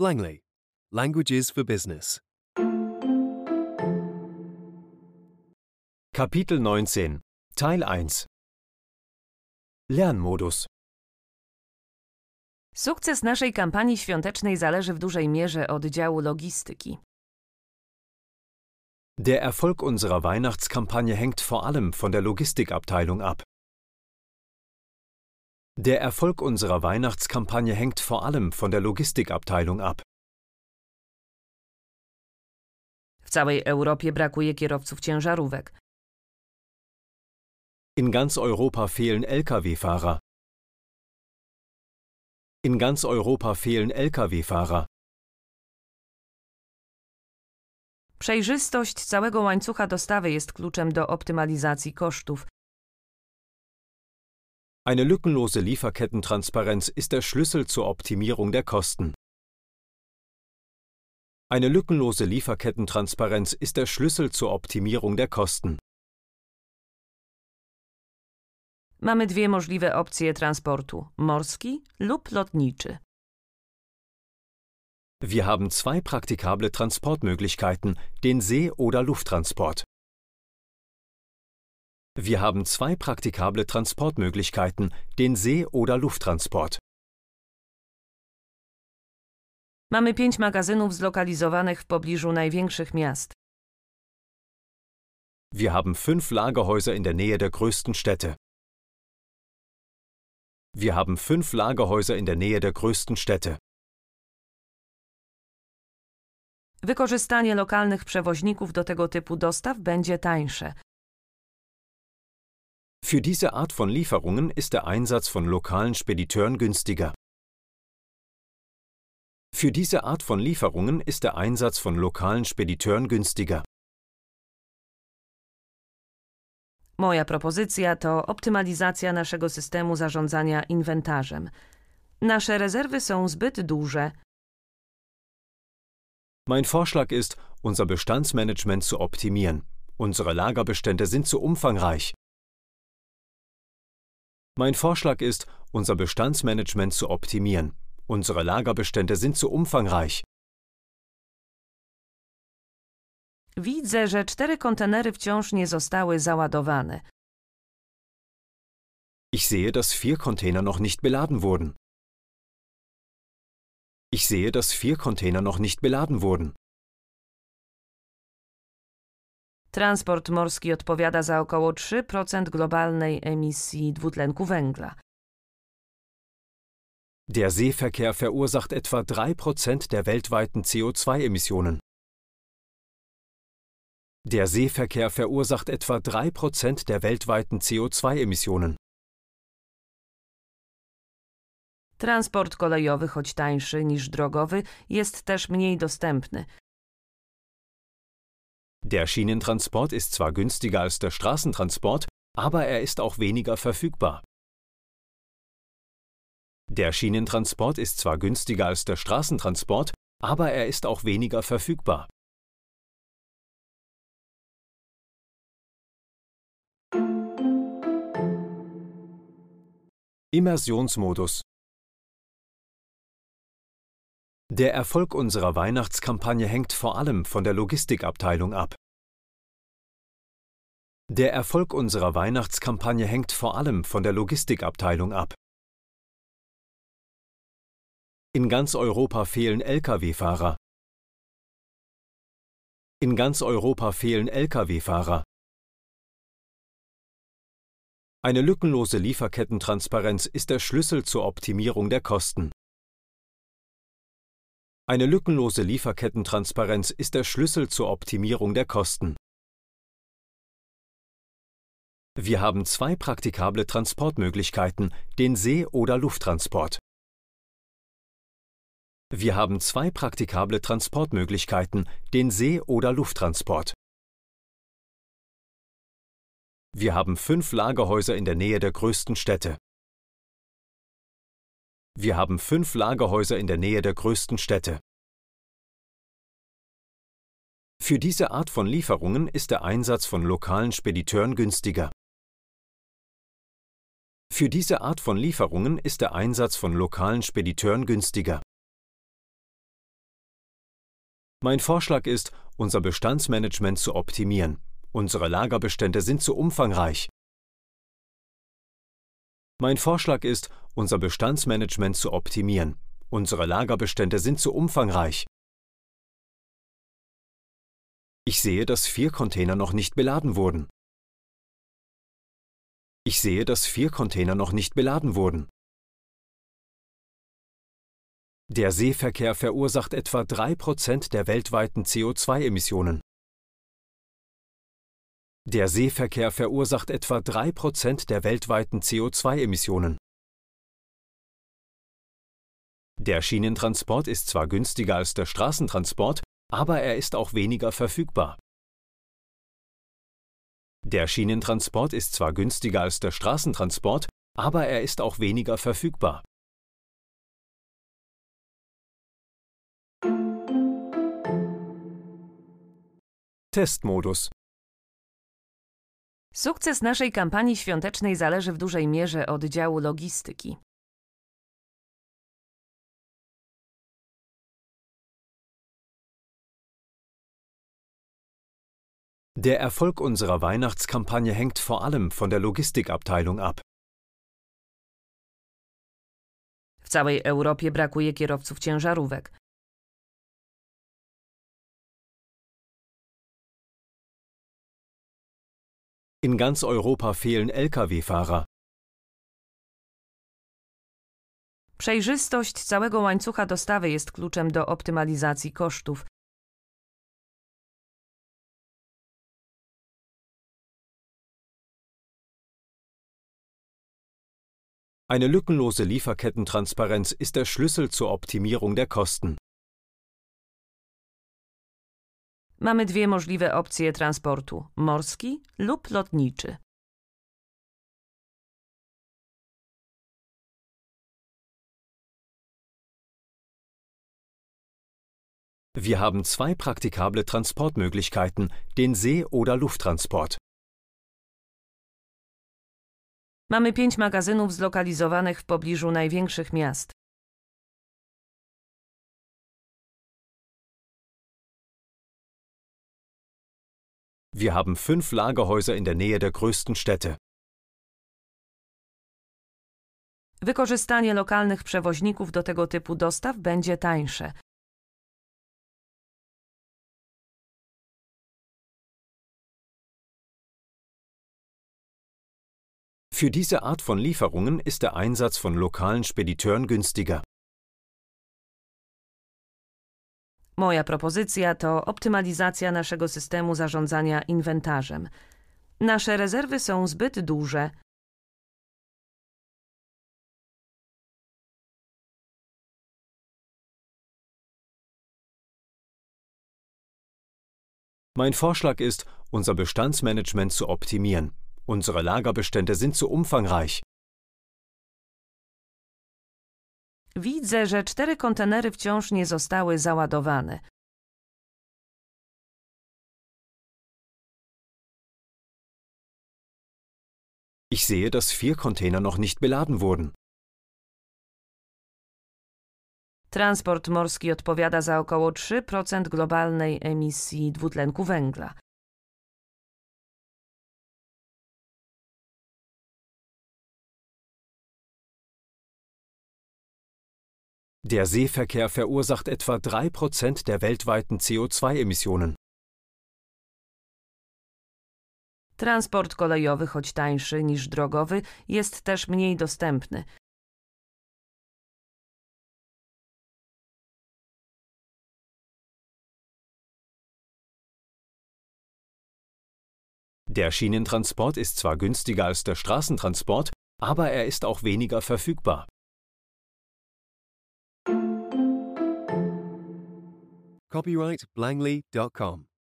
Langley. Languages for Business. Kapitel 19 Teil 1 Lernmodus Sukces naszej kampanii świątecznej zależy w dużej mierze od działu logistyki. Der Erfolg unserer Weihnachtskampagne hängt vor allem von der Logistikabteilung ab. Der Erfolg unserer Weihnachtskampagne hängt vor allem von der Logistikabteilung ab. W całej Europie brakuje kierowców ciężarówek. In ganz Europa fehlen Lkw-Fahrer. In ganz Europa fehlen Lkw-Fahrer. Przejrzystość całego łańcucha dostawy jest kluczem do optymalizacji kosztów. Eine lückenlose Lieferkettentransparenz ist der Schlüssel zur Optimierung der Kosten. Eine lückenlose Lieferkettentransparenz ist der Schlüssel zur Optimierung der Kosten. Mamy dwie możliwe opcje transportu: morski lub lotniczy. Wir haben zwei praktikable Transportmöglichkeiten, den See- oder Lufttransport. Wir haben zwei praktikable Transportmöglichkeiten, den See- oder Lufttransport. Mamy pięć magazynów zlokalizowanych w pobliżu największych miast. Wir haben fünf Lagerhäuser in der Nähe der größten Städte. Wir haben fünf Lagerhäuser in der Nähe der größten Städte. Wykorzystanie lokalnych przewoźników do tego typu dostaw będzie tańsze. Für diese Art von Lieferungen ist der Einsatz von lokalen Spediteuren günstiger. Für diese Art von Lieferungen ist der Einsatz von lokalen Spediteuren günstiger. Moja propozycja to optymalizacja naszego systemu zarządzania inwentarzem. Nasze rezerwy są zbyt duże. Mein Vorschlag ist, unser Bestandsmanagement zu optimieren. Unsere Lagerbestände sind zu umfangreich. Mein Vorschlag ist, unser Bestandsmanagement zu optimieren. Unsere Lagerbestände sind zu umfangreich. Widzę, że cztery kontenery wciąż nie zostały załadowane. Ich sehe, dass vier Container noch nicht beladen wurden. Ich sehe, dass vier Container noch nicht beladen wurden. Transport morski odpowiada za około 3% globalnej emisji dwutlenku węgla. Der Seeverkehr verursacht etwa 3% der weltweiten CO2-Emissionen. Der Seeverkehr verursacht etwa 3% der weltweiten CO2-Emissionen. Transport kolejowy, choć tańszy niż drogowy, jest też mniej dostępny. Der Schienentransport ist zwar günstiger als der Straßentransport, aber er ist auch weniger verfügbar. Der Schienentransport ist zwar günstiger als der Straßentransport, aber er ist auch weniger verfügbar. Immersionsmodus Der Erfolg unserer Weihnachtskampagne hängt vor allem von der Logistikabteilung ab. Der Erfolg unserer Weihnachtskampagne hängt vor allem von der Logistikabteilung ab. In ganz Europa fehlen Lkw-Fahrer. In ganz Europa fehlen Lkw-Fahrer. Eine lückenlose Lieferkettentransparenz ist der Schlüssel zur Optimierung der Kosten. Eine lückenlose Lieferkettentransparenz ist der Schlüssel zur Optimierung der Kosten. Wir haben zwei praktikable Transportmöglichkeiten, den See- oder Lufttransport. Wir haben zwei praktikable Transportmöglichkeiten, den See- oder Lufttransport. Wir haben fünf Lagerhäuser in der Nähe der größten Städte. Wir haben fünf Lagerhäuser in der Nähe der größten Städte. Für diese Art von Lieferungen ist der Einsatz von lokalen Spediteuren günstiger. Für diese Art von Lieferungen ist der Einsatz von lokalen Spediteuren günstiger. Mein Vorschlag ist, unser Bestandsmanagement zu optimieren. Unsere Lagerbestände sind zu umfangreich. Mein Vorschlag ist, unser Bestandsmanagement zu optimieren. Unsere Lagerbestände sind zu umfangreich. Ich sehe, dass vier Container noch nicht beladen wurden. Ich sehe, dass vier Container noch nicht beladen wurden. Der Seeverkehr verursacht etwa 3% der weltweiten CO2-Emissionen. Der Seeverkehr verursacht etwa 3% der weltweiten CO2-Emissionen. Der Schienentransport ist zwar günstiger als der Straßentransport, aber er ist auch weniger verfügbar. Der Schienentransport ist zwar günstiger als der Straßentransport, aber er ist auch weniger verfügbar. Testmodus Sukces naszej kampanii świątecznej zależy w dużej mierze od działu logistyki. Der Erfolg unserer Weihnachtskampagne hängt vor allem von der Logistikabteilung ab. W całej Europie brakuje kierowców ciężarówek. In ganz Europa fehlen Lkw-Fahrer. Przejrzystość całego łańcucha dostawy jest kluczem do optymalizacji kosztów. Eine lückenlose Lieferkettentransparenz ist der Schlüssel zur Optimierung der Kosten. Mamy dwie możliwe opcje transportu: morski lub lotniczy. Wir haben zwei praktikable Transportmöglichkeiten, den See- oder Lufttransport. Mamy pięć magazynów zlokalizowanych w pobliżu największych miast. Wir haben fünf Lagerhäuser in der Nähe der größten Städte. Wykorzystanie lokalnych przewoźników do tego typu dostaw będzie tańsze. Für diese Art von Lieferungen ist der Einsatz von lokalen Spediteuren günstiger. Moja propozycja to optymalizacja naszego systemu zarządzania inwentarzem. Nasze rezerwy są zbyt duże. Mein Vorschlag ist, unser Bestandsmanagement zu optimieren. Unsere Lagerbestände sind zu umfangreich. Widzę, że cztery kontenery wciąż nie zostały załadowane. Ich sehe, dass vier Container noch nicht beladen wurden. Transport morski odpowiada za około 3% globalnej emisji dwutlenku węgla. Der Seeverkehr verursacht etwa 3% der weltweiten CO2-Emissionen. Transport kolejowy, choć tańszy niż drogowy, jest też mniej dostępny. Der Schienentransport ist zwar günstiger als der Straßentransport, aber er ist auch weniger verfügbar. Copyright Langley.com.